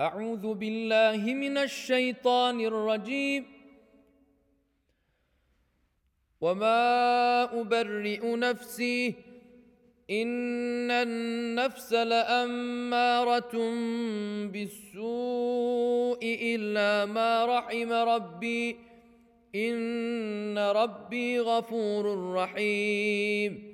أعوذ بالله من الشيطان الرجيم. وما ابرئ نفسي ان النفس لاماره بالسوء الا ما رحم ربي. ان ربي غفور رحيم.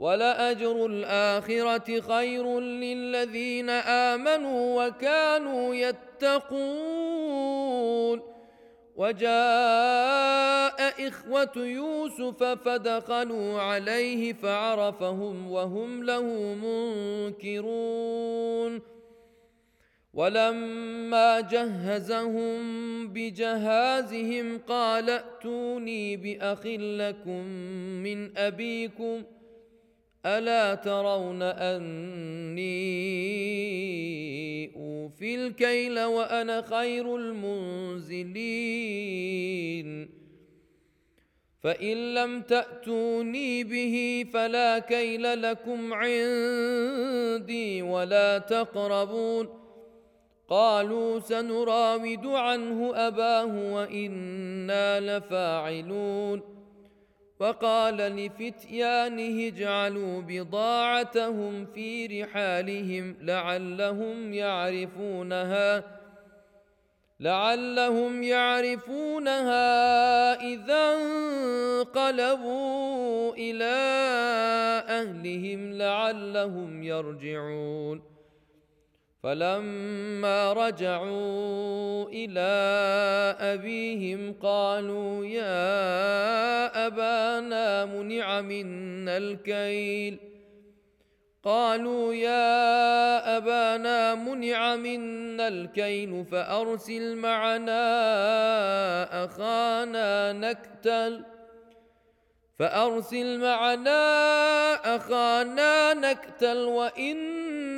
ولأجر الآخرة خير للذين آمنوا وكانوا يتقون. وجاء إخوة يوسف فدخلوا عليه فعرفهم وهم له منكرون. ولما جهزهم بجهازهم قال ائتوني بأخ لكم من أبيكم ۖ ألا ترون أني أوفي الكيل وأنا خير المنزلين. فإن لم تأتوني به فلا كيل لكم عندي ولا تقربون. قالوا سنراود عنه أباه وإنا لفاعلون. وقال لفتيانه اجعلوا بضاعتهم في رحالهم لعلهم يعرفونها لعلهم يعرفونها إذا انقلبوا إلى أهلهم لعلهم يرجعون. فلما رجعوا إلى أبيهم قالوا يا أبانا منع منا الكيل. قالوا يا أبانا منع منا الكيل فأرسل معنا أخانا نكتل. فأرسل معنا أخانا نكتل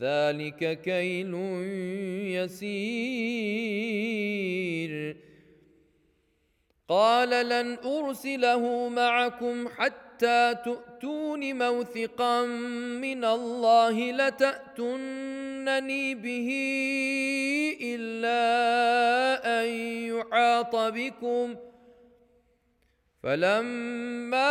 ذلك كيل يسير. قال لن أرسله معكم حتى تؤتون موثقا من الله لتاتونني به إلا أن يحاط بكم ۖ. فلما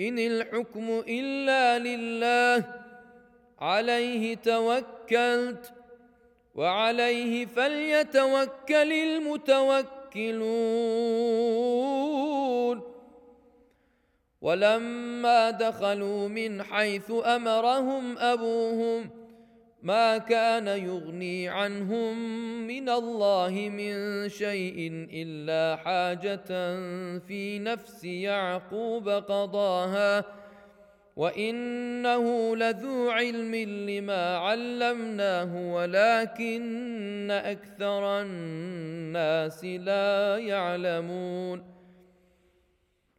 إن الحكم إلا لله عليه توكلت وعليه فليتوكل المتوكلون. ولما دخلوا من حيث أمرهم أبوهم ما كان يغني عنهم من الله من شيء إلا حاجة في نفس يعقوب قضاها. وإنه لذو علم لما علمناه ولكن أكثر الناس لا يعلمون.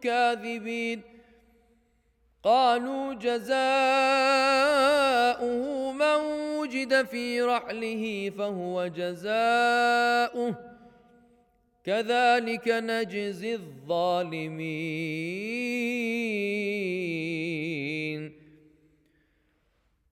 كنتم كاذبين قالوا جزاؤه من وجد في رحله فهو جزاؤه كذلك نجزي الظالمين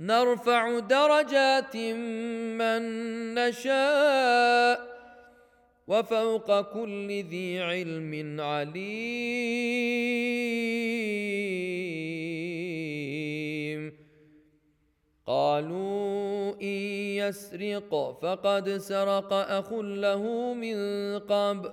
نرفع درجات من نشاء وفوق كل ذي علم عليم. قالوا إن يسرق فقد سرق أخ له من قبل.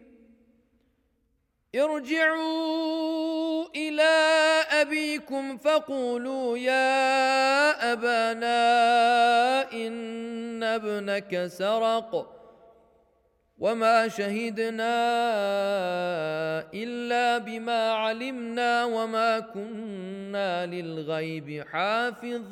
ارجعوا إلى أبيكم فقولوا يا أبانا إن ابنك سرق وما شهدنا إلا بما علمنا وما كنا للغيب حافظين.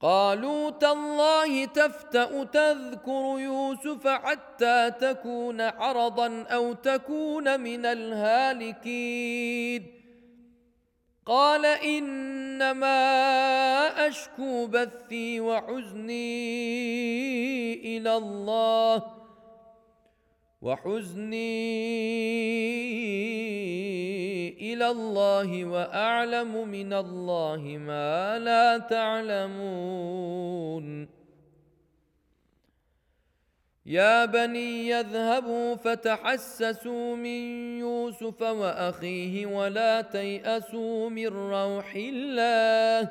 قالوا تالله تفتأ تذكر يوسف حتى تكون حرضا أو تكون من الهالكين. قال إنما أشكو بثي وحزني إلى الله. وحزني إلى الله وأعلم من الله ما لا تعلمون. يا بني يذهبوا فتحسسوا من يوسف وأخيه ولا تيأسوا من روح الله.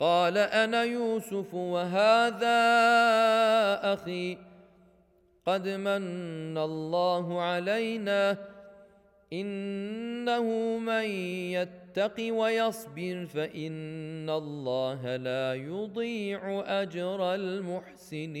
قال أنا يوسف وهذا أخي. قد من الله علينا إنه من يتق ويصبر فإن الله لا يضيع أجر المحسنين.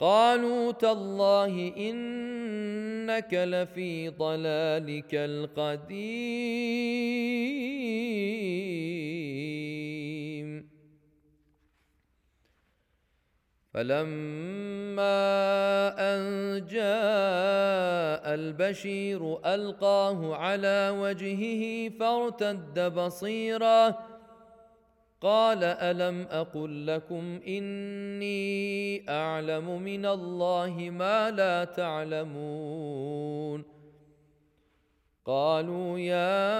قالوا تالله إنك لفي ضلالك القديم. فلما أن جاء البشير ألقاه على وجهه فارتد بصيرا قال ألم أقل لكم إني أعلم من الله ما لا تعلمون قالوا يا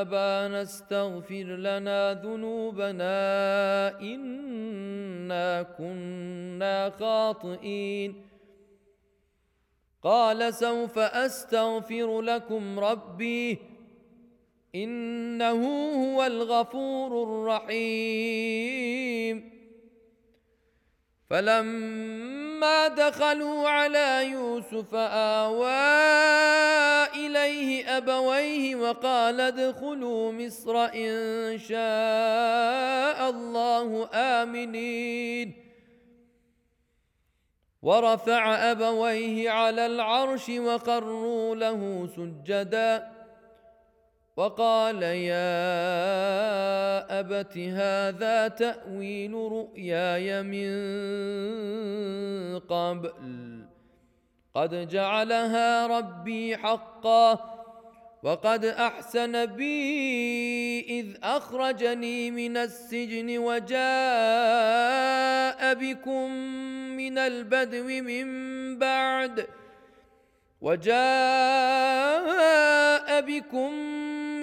أبانا استغفر لنا ذنوبنا ان إنا كنا خاطئين قال سوف أستغفر لكم ربي إنه هو الغفور الرحيم. فلما دخلوا على يوسف آوى إليه أبويه وقال ادخلوا مصر إن شاء الله آمنين. ورفع أبويه على العرش وقروا له سجداً. وقال يا أبت هذا تأويل رؤياي من قبل. قد جعلها ربي حقا وقد أحسن بي إذ أخرجني من السجن وجاء بكم من البدو من بعد وجاء بكم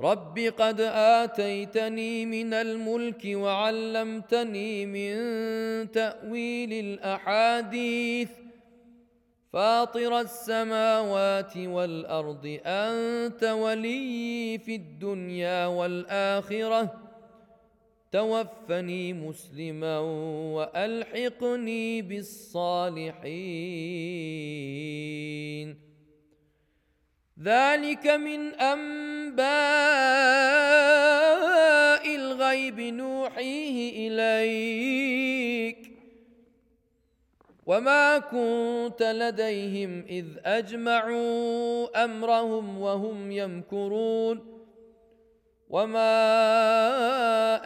رب قد اتيتني من الملك وعلمتني من تاويل الاحاديث فاطر السماوات والارض انت ولي في الدنيا والاخره توفني مسلما والحقني بالصالحين ذلك من أنباء الغيب نوحيه إليك. وما كنت لديهم إذ أجمعوا أمرهم وهم يمكرون. وما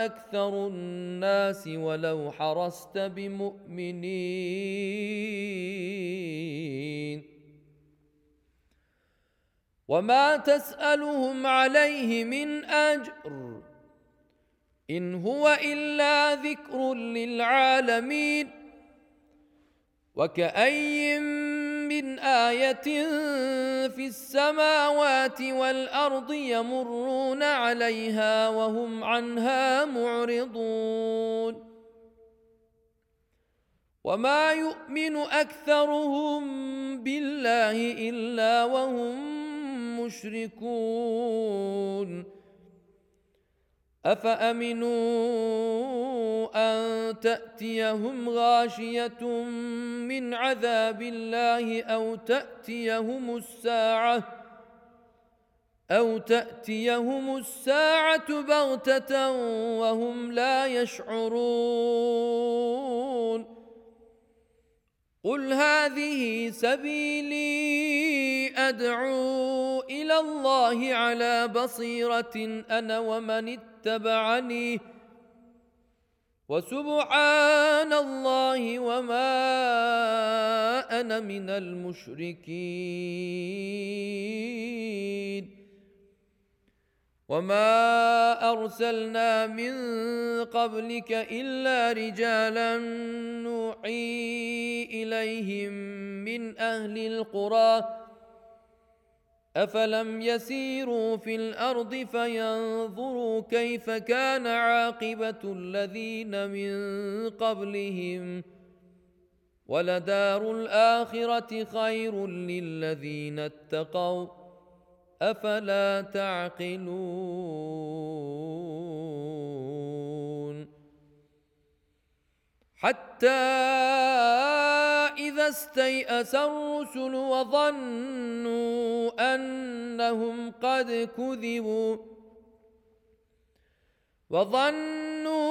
أكثر الناس ولو حرصت بمؤمنين. وما تسالهم عليه من اجر ان هو الا ذكر للعالمين وكأي من آية في السماوات والأرض يمرون عليها وهم عنها معرضون وما يؤمن أكثرهم بالله إلا وهم مشركون أفأمنوا أن تأتيهم غاشية من عذاب الله أو تأتيهم الساعة أو تأتيهم الساعة بغتة وهم لا يشعرون قل هذه سبيلي ادعو إلى الله على بصيره أنا ومن اتبعني وسبحان الله وما أنا من المشركين وما ارسلنا من قبلك الا رجالا نوحي اليهم من أهل القرى افلم يسيروا في الأرض فينظروا كيف كان عاقبه الذين من قبلهم ولدار الاخره خير للذين اتقوا أفلا تعقلون حتى إذا استيأس الرسل وظنوا أنهم قد كذبوا وظنوا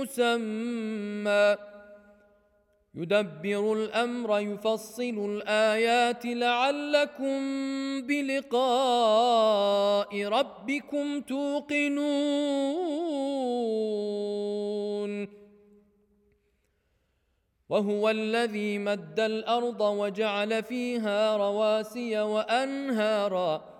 مسمى. يدبر الأمر يفصل الآيات. لعلكم بلقاء ربكم توقنون. وهو الذي مد الأرض وجعل فيها رواسي وأنهارا.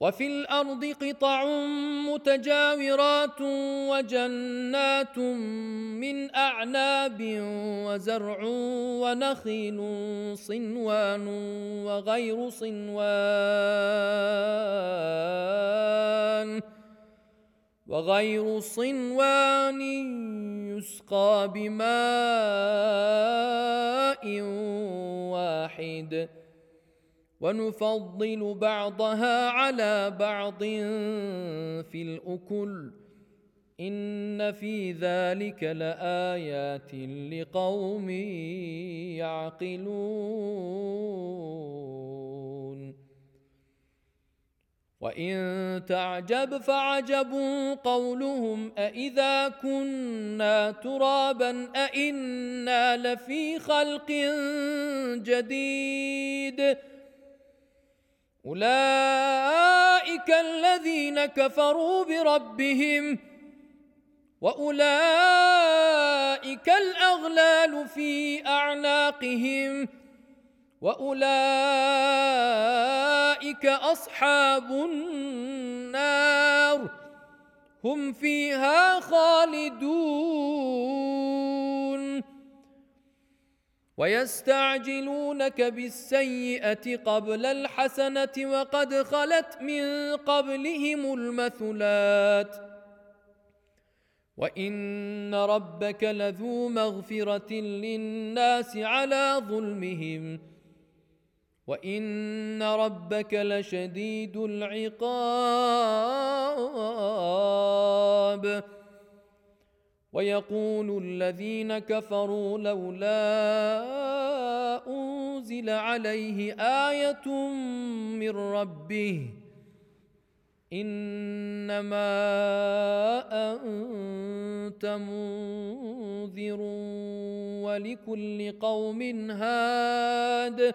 وفي الأرض قطع متجاورات وجنات من أعناب وزرع ونخيل صنوان وغير صنوان وغير صنوان يسقى بماء واحد ونفضل بعضها على بعض في الأكل. إن في ذلك لآيات لقوم يعقلون. وإن تعجب فعجب قولهم أإذا كنا ترابا أإنا لفي خلق جديد. أولئك الذين كفروا بربهم وأولئك الأغلال في أعناقهم وأولئك أصحاب النار هم فيها خالدون ويستعجلونك بالسيئة قبل الحسنة وقد خلت من قبلهم المثلات. وإن ربك لذو مغفرة للناس على ظلمهم. وإن ربك لشديد العقاب. ويقول الذين كفروا لولا أنزل عليه آية من ربه إنما أنت منذر ولكل قوم هاد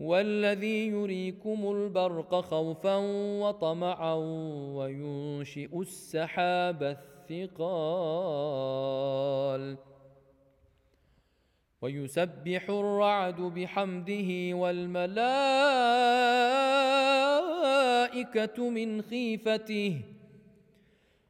والذي يريكم البرق خوفا وطمعا وينشئ السحاب الثقال ويسبح الرعد بحمده والملائكة من خيفته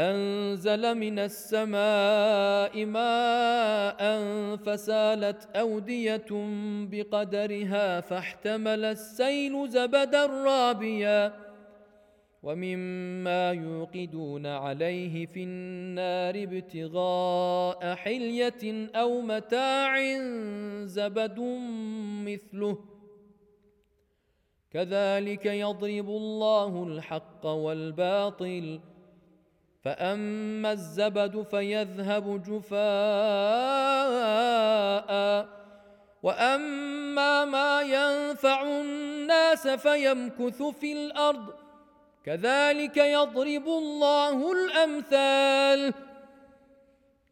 أنزل من السماء ماء فسالت أودية بقدرها فاحتمل السيل زبدا رابيا ومما يوقدون عليه في النار ابتغاء حلية أو متاع زبد مثله. كذلك يضرب الله الحق والباطل فأما الزبد فيذهب جفاء. وأما ما ينفع الناس فيمكث في الأرض. كذلك يضرب الله الأمثال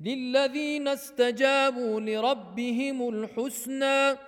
للذين استجابوا لربهم الحسنى.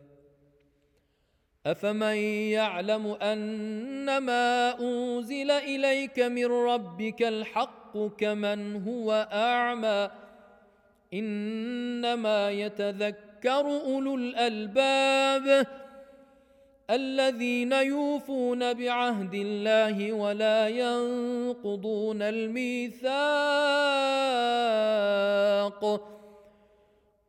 افمن يعلم انما انزل اليك من ربك الحق كمن هو اعمى انما يتذكر اولو الالباب الذين يوفون بعهد الله ولا ينقضون الميثاق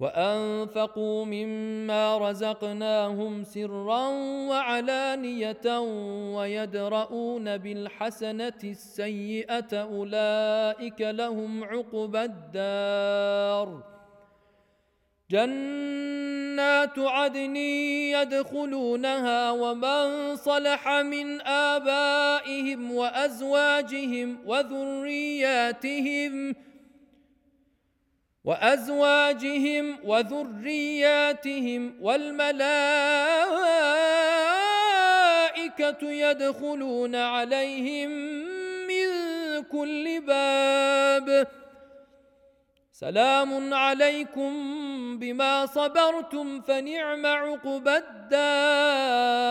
وأنفقوا مما رزقناهم سرا وعلانية ويدرؤون بالحسنة السيئة أولئك لهم عقبى الدار. جنات عدن يدخلونها ومن صلح من آبائهم وأزواجهم وذرياتهم وأزواجهم وذرياتهم والملائكة يدخلون عليهم من كل باب. سلام عليكم بما صبرتم فنعم عقبى الدار.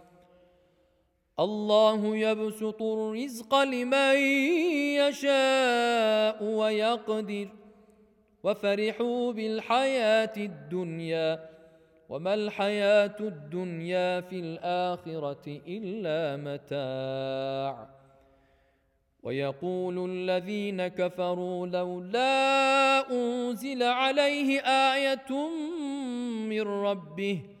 الله يبسط الرزق لمن يشاء ويقدر. وفرحوا بالحياة الدنيا وما الحياة الدنيا في الآخرة إلا متاع. ويقول الذين كفروا لولا أنزل عليه آية من ربه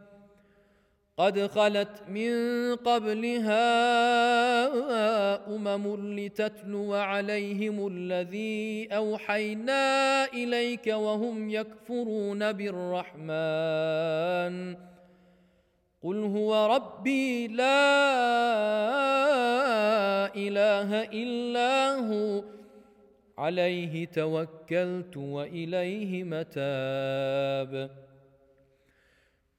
قد خلت من قبلها أمم لتتلو عليهم الذي أوحينا إليك وهم يكفرون بالرحمن. قل هو ربي لا إله إلا هو. عليه توكلت وإليه متاب.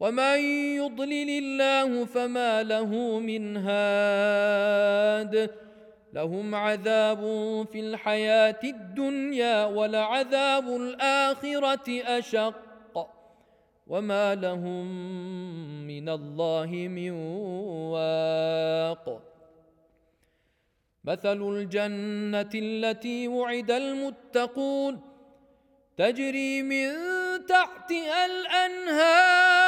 ومن يضلل الله فما له من هاد لهم عذاب في الحياة الدنيا ولعذاب الاخره اشق وما لهم من الله من واق مثل الجنه التي وعد المتقون تجري من تحتها الانهار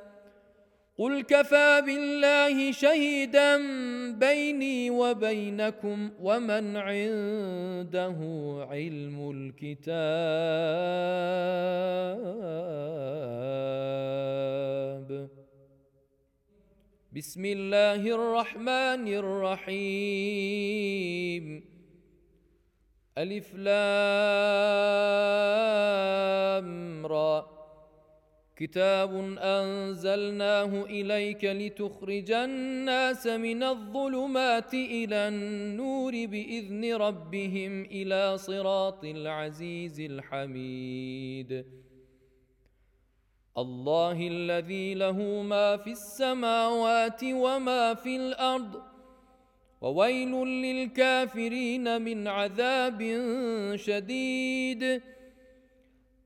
قل كفى بالله شهيدا بيني وبينكم ومن عنده علم الكتاب بسم الله الرحمن الرحيم ألف لام را كتاب أنزلناه إليك لتخرج الناس من الظلمات إلى النور بإذن ربهم إلى صراط العزيز الحميد. الله الذي له ما في السماوات وما في الأرض وويل للكافرين من عذاب شديد.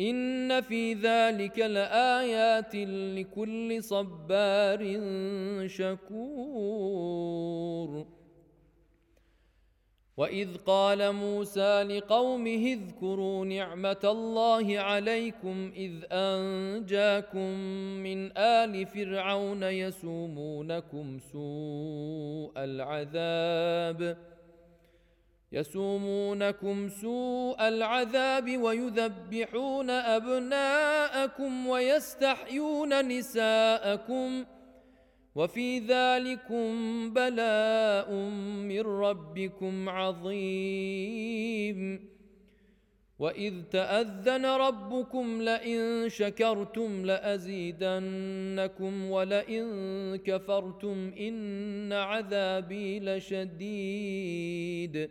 إن في ذلك لآيات لكل صبار شكور. وإذ قال موسى لقومه اذكروا نعمة الله عليكم إذ أنجاكم من آل فرعون يسومونكم سوء العذاب. يسومونكم سوء العذاب ويذبحون أبناءكم ويستحيون نساءكم وفي ذلكم بلاء من ربكم عظيم. وإذ تأذن ربكم لئن شكرتم لأزيدنكم ولئن كفرتم إن عذابي لشديد.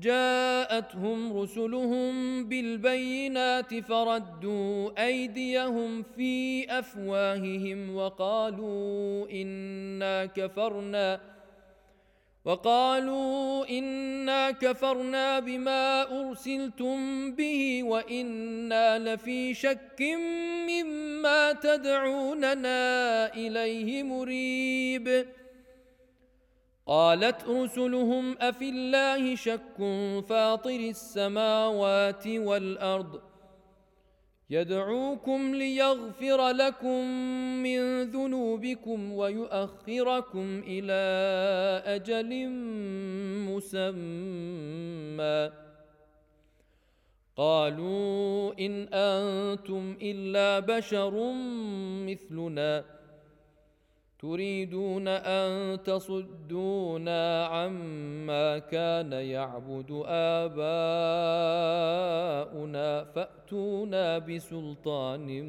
جاءتهم رسلهم بالبينات فردوا أيديهم في أفواههم وقالوا إنا كفرنا وقالوا إنا كفرنا بما أرسلتم به وإنا لفي شك مما تدعوننا إليه مريب. قالت رسلهم أفي الله شك فاطر السماوات والأرض يدعوكم ليغفر لكم من ذنوبكم ويؤخركم إلى أجل مسمى. قالوا إن أنتم إلا بشر مثلنا. تريدون أن تصدونا عما كان يعبد آباؤنا فأتونا بسلطان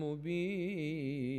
مبين.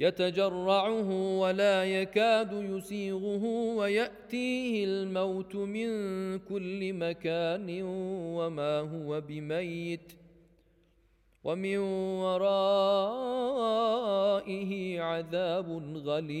يتجرعه ولا يكاد يسيغه ويأتيه الموت من كل مكان وما هو بميت ومن ورائه عذاب غليظ.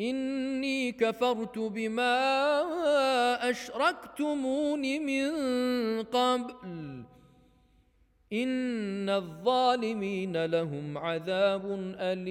إني كفرت بما أشركتمون من قبل. إن الظالمين لهم عذاب أليم.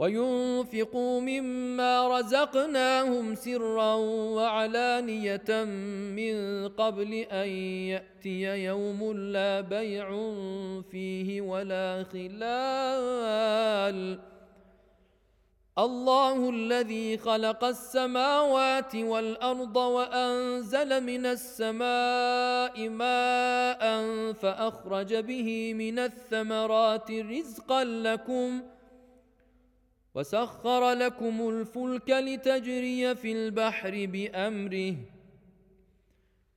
وينفقوا مما رزقناهم سرا وعلانية من قبل أن يأتي يوم لا بيع فيه ولا خلال. الله الذي خلق السماوات والأرض وأنزل من السماء ماء فأخرج به من الثمرات رزقا لكم وسخر لكم الفلك لتجري في البحر بأمره.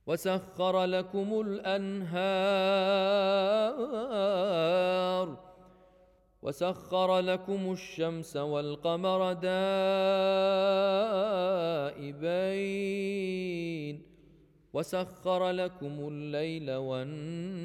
وسخر لكم الأنهار. وسخر لكم الشمس والقمر دائبين. وسخر لكم الليل والنهار.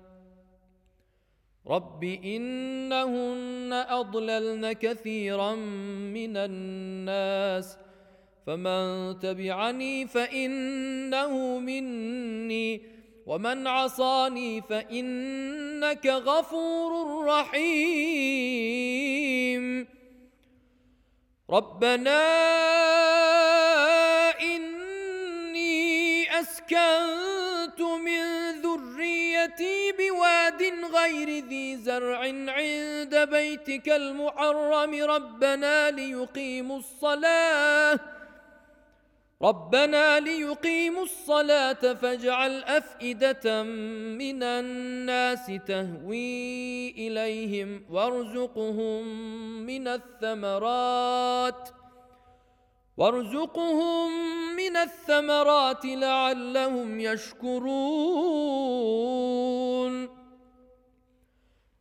رب انهن اضللن كثيرا من الناس فمن تبعني فانه مني ومن عصاني فانك غفور رحيم ربنا اني اسكنت غير ذي زرع عند بيتك المحرم. ربنا ليقيموا الصلاة. ربنا ليقيموا الصلاة فاجعل أفئدة من الناس تهوي إليهم وارزقهم من الثمرات. وارزقهم من الثمرات لعلهم يشكرون.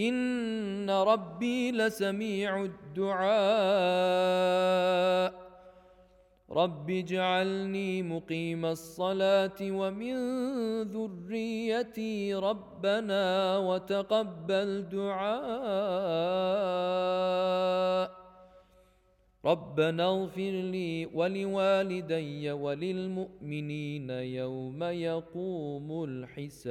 ان ربي لسميع الدعاء. رب اجعلني مقيم الصلاه ومن ذريتي ربنا وتقبل دعاء. ربنا اغفر لي ولوالدي وللمؤمنين يوم يقوم الحساب.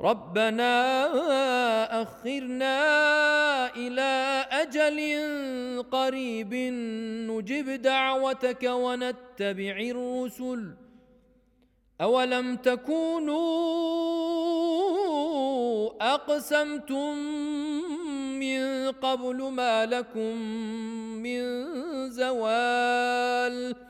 ربنا أخرنا إلى أجل قريب نجب دعوتك ونتبع الرسل. أولم تكونوا أقسمتم من قبل ما لكم من زوال؟